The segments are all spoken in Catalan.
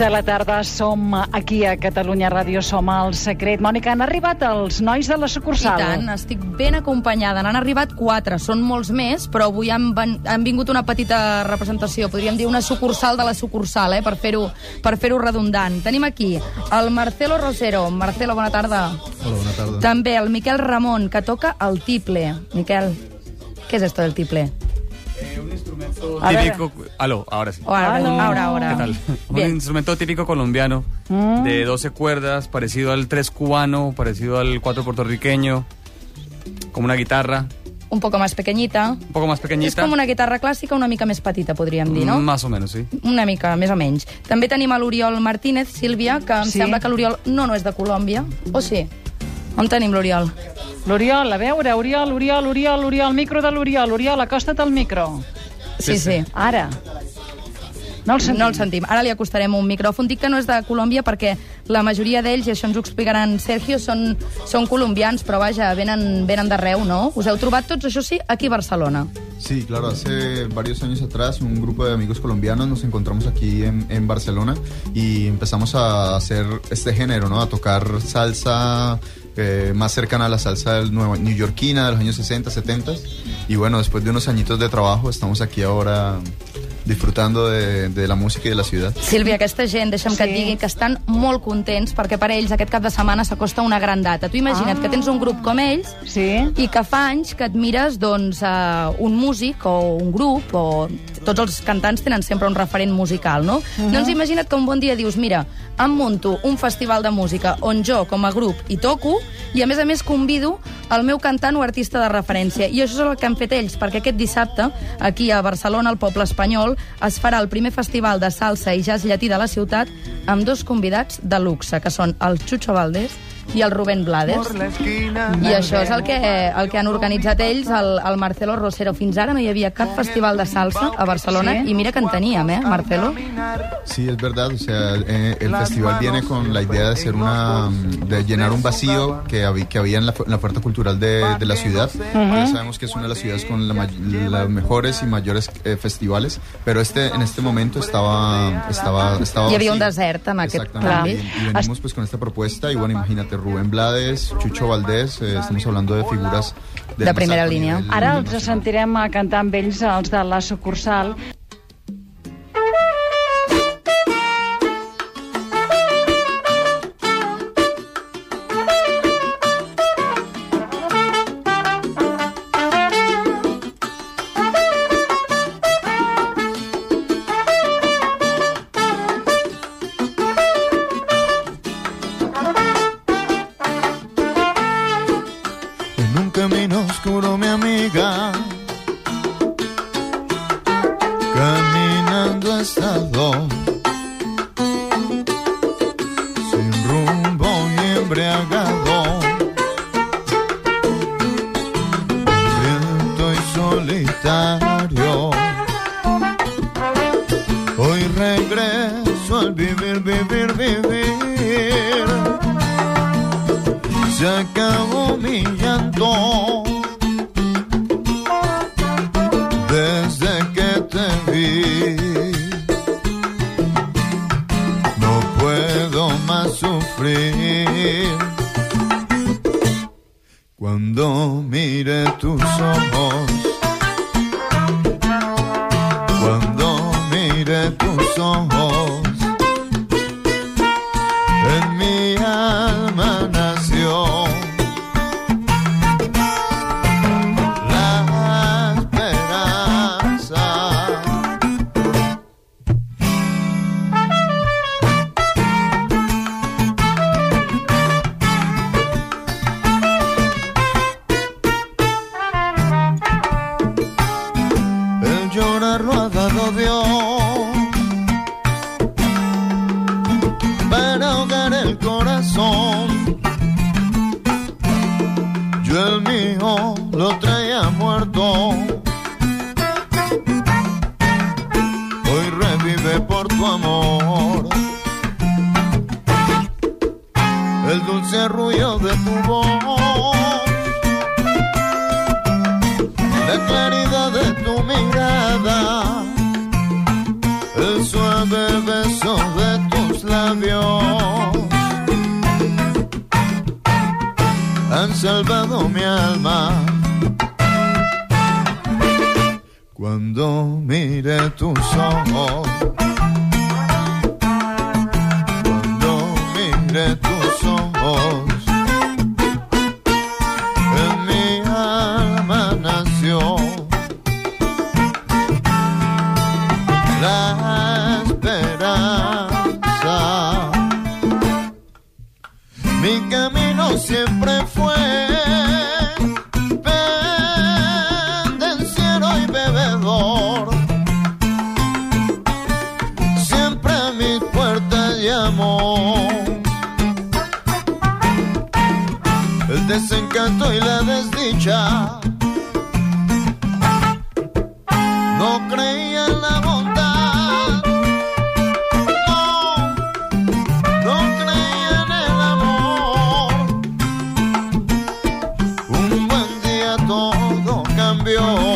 de la tarda som aquí a Catalunya Ràdio, som al Secret. Mònica, han arribat els nois de la I sucursal? tant, estic ben acompanyada. N'han arribat quatre, són molts més, però avui han, ven- han vingut una petita representació, podríem dir una sucursal de la sucursal, eh, per fer-ho per fer redundant. Tenim aquí el Marcelo Rosero. Marcelo, bona tarda. Hola, bona tarda. També el Miquel Ramon, que toca el tiple. Miquel, ¿qué es esto del tiple? A ver. típico. Aló, ahora sí. Ahora, Aló. ahora, ahora. ¿Qué tal? Un Bien. instrumento típico colombiano de 12 cuerdas, parecido al 3 cubano, parecido al 4 puertorriqueño, como una guitarra, Un poco más pequeñita. un poco más És pequeñita. com una guitarra clàssica una mica més petita, podríem dir, no? Más o menos, sí. Una mica, més o menys. També tenim a l'Oriol Martínez, Sílvia, que em Sí. sembla que l'Oriol no, no és de Colòmbia. O sí? On tenim l'Oriol? L'Oriol, a veure, Oriol, Oriol, Oriol, Oriol, micro de l'Oriol. Oriol, acosta't al micro. Sí, sí. Ara. No el. No el sentim. Ara li acostarem un micròfon. Dic que no és de Colòmbia perquè la majoria d'ells, i això ens ho explicaran Sergio, són, són colombians, però vaja, venen, venen d'arreu, no? Us heu trobat tots, això sí, aquí a Barcelona. Sí, claro, hace varios años atrás un grupo de amigos colombianos nos encontramos aquí en, en Barcelona y empezamos a hacer este género, ¿no? A tocar salsa eh, más cercana a la salsa del nuevo, neoyorquina de los años 60, 70 y bueno, después de unos añitos de trabajo estamos aquí ahora disfrutando de, de la música y de la ciudad. Sílvia, aquesta gent, deixa'm que Sí. et digui que estan molt contents perquè per a ells aquest cap de setmana s'acosta una gran data. Tu imagina't Ah. que tens un grup com ells Sí? i que fa anys que admires doncs, uh, un músic o un grup o tots els cantants tenen sempre un referent musical, no? Doncs imagina't que un bon dia dius, mira, em munto un festival de música on jo, com a grup, hi toco i a més a més convido el meu cantant o artista de referència. I això és el que han fet ells, perquè aquest dissabte, aquí a Barcelona, al poble espanyol, es farà el primer festival de salsa i jazz llatí de la ciutat amb dos convidats de luxe, que són el Chucho Valdés i el Rubén Blades. I això és el que, el que han organitzat ells, el, el Marcelo Rosero. Fins ara no hi havia cap festival de salsa a Barcelona Sí? i mira que en teníem, eh, Marcelo? Sí, es verdad. O sea, eh, el festival viene con la idea de hacer una, de llenar un vacío que había, que había en la, en la oferta cultural de, de la ciudad. Ya sabemos que es una de las ciudades con la may- los mejores y mayores eh, festivales, pero este, en este momento estaba, estaba, estaba Hi havia un desert en aquest Exactamente. canvi. Y, y venimos pues con esta propuesta y bueno, imagínate Rubén Blades, Chucho Valdés, eh, estamos hablando de figuras De más primera línia. Ara els sentirem a cantar amb ells, els de la sucursal. Oscuro, mi amiga, caminando ha estado, sin rumbo y embriagado, hambriento y solitario. Hoy regreso al vivir, vivir, vivir. Se acabó mi llanto sufrir. Cuando mire tus ojos, lo traía muerto. Hoy revive por tu amor el dulce ruido de tu voz, la claridad de tu mirada, el suave beso de tus labios. Han salvado mi alma. Cuando mire tus ojos, El desencanto y la desdicha. No creía en la bondad. No, no creía en el amor. Un buen día todo cambió.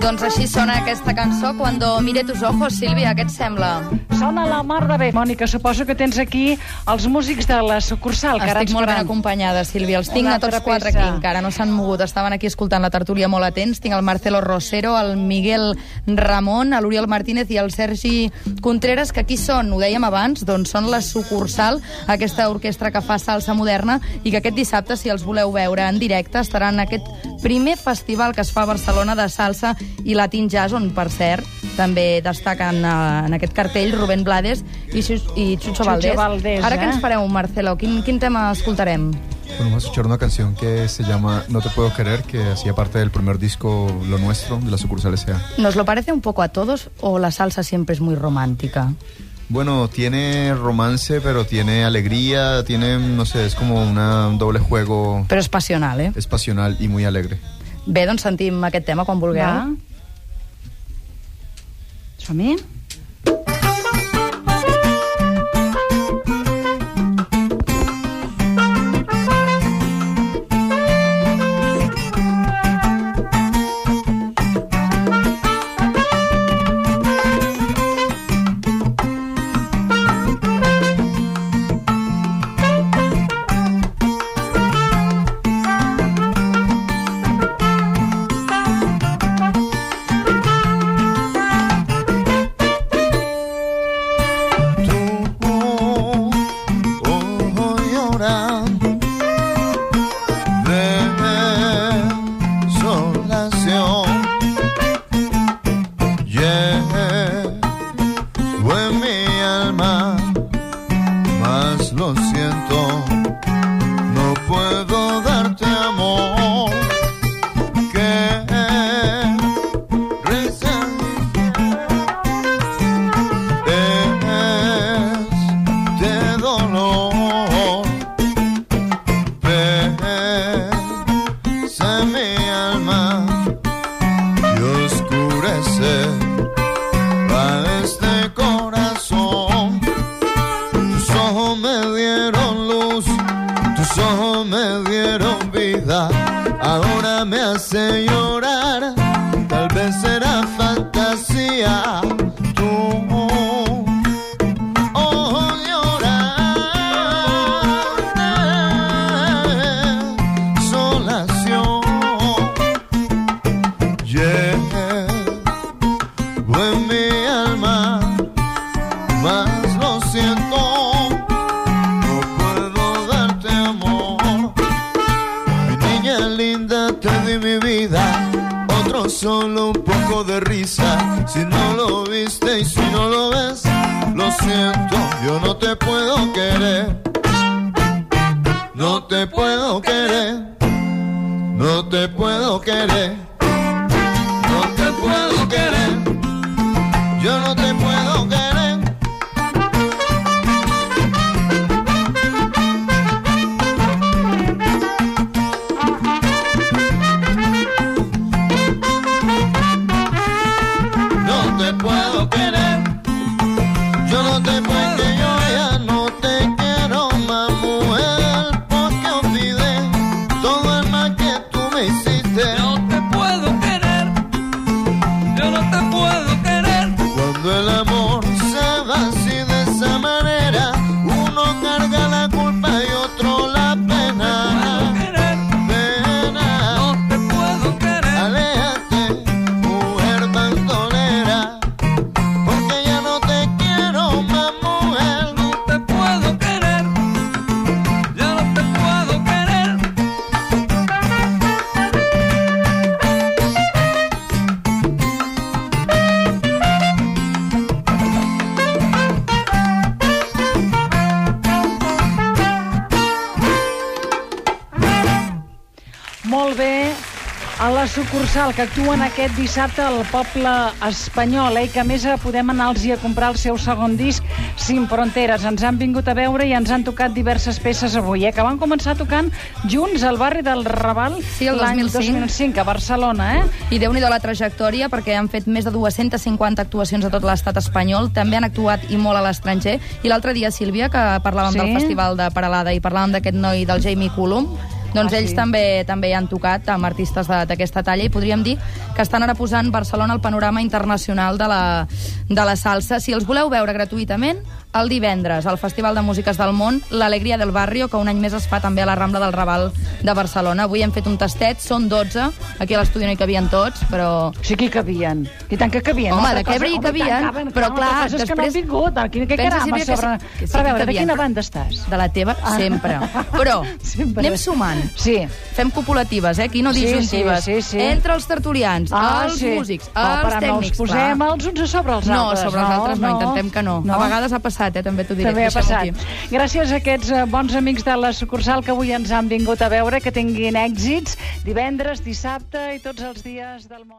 Doncs així sona aquesta cançó, Cuando mire tus ojos, Sílvia, què et sembla? Sona la mar de bé. Mònica, suposo que tens aquí els músics de la sucursal, que ara Estic ens molt ben acompanyada, Sílvia. Els tinc Una a tots altra quatre peça. aquí encara, no s'han mogut. Estaven aquí escoltant la tertúlia molt atents. Tinc el Marcelo Rosero, el Miguel Ramon, l'Oriol Martínez i el Sergi Contreras, que aquí són, ho dèiem abans, doncs són la sucursal, aquesta orquestra que fa salsa moderna i que aquest dissabte, si els voleu veure en directe, estaran aquest primer festival que es fa a Barcelona de salsa i latin jazz, on, per cert, també destaquen eh, en aquest cartell Rubén Blades i, Xu i Chucho, Chucho Valdés. Valdés, Ara què eh? ens fareu, Marcelo? Quin, quin tema escoltarem? Bueno, vamos a escuchar una canción que se llama No te puedo querer, que hacía parte del primer disco Lo Nuestro, de la sucursal S.A. ¿Nos lo parece un poco a todos o la salsa siempre es muy romántica? Bueno, tiene romance, pero tiene alegría, tiene, no sé, es como una, un doble juego, Però és passional, eh? es pasional y muy alegre. Bé, doncs sentim aquest tema quan vulgueu. Va. Som-hi? Si no lo ves, lo siento, sucursal que actuen aquest dissabte al poble espanyol, eh, que a més eh, podem anar-los a comprar el seu segon disc, Sin Fronteres. Ens han vingut a veure i ens han tocat diverses peces avui, eh, que van començar tocant junts al barri del Raval Sí, el l'any 2005. 2005 a Barcelona, eh? I déu nhi la trajectòria, perquè han fet més de 250 actuacions a tot l'estat espanyol, també han actuat i molt a l'estranger. I l'altre dia, Sílvia, que parlàvem Sí? del Festival de Paralada i parlàvem d'aquest noi del Jamie Cullum, doncs Ah, ells sí? també també han tocat amb artistes d'aquesta talla i podríem dir que estan ara posant Barcelona al panorama internacional de la, de la salsa. Si els voleu veure gratuïtament, el divendres al Festival de Músiques del Món, l'Alegria del Barrio, que un any més es fa també a la Rambla del Raval de Barcelona. Avui hem fet un tastet, són 12, aquí a l'estudi no hi cabien tots, però Sí que hi cabien. I tant que cabien. Home, de què hi home, cabien, caben, però no, clar, cosa és que no han després- vingut. Aquí, què caram, a sobre... que sí- sí que veure, de quina banda estàs? de la teva sempre. Però Sempre. anem sumant. Sí. Fem copulatives, eh? Aquí no Sí, disjuntives. sí, sí, sí. Entre els tertulians, els músics, no, els però no els tècnics. posem clar. els uns a sobre els No, altres. sobre els altres no, intentem que no. A vegades ha passat, eh? També t'ho diré. També ha passat. aquí. Gràcies a aquests eh, bons amics de la sucursal que avui ens han vingut a veure, que tinguin èxits divendres, dissabte i tots els dies del món.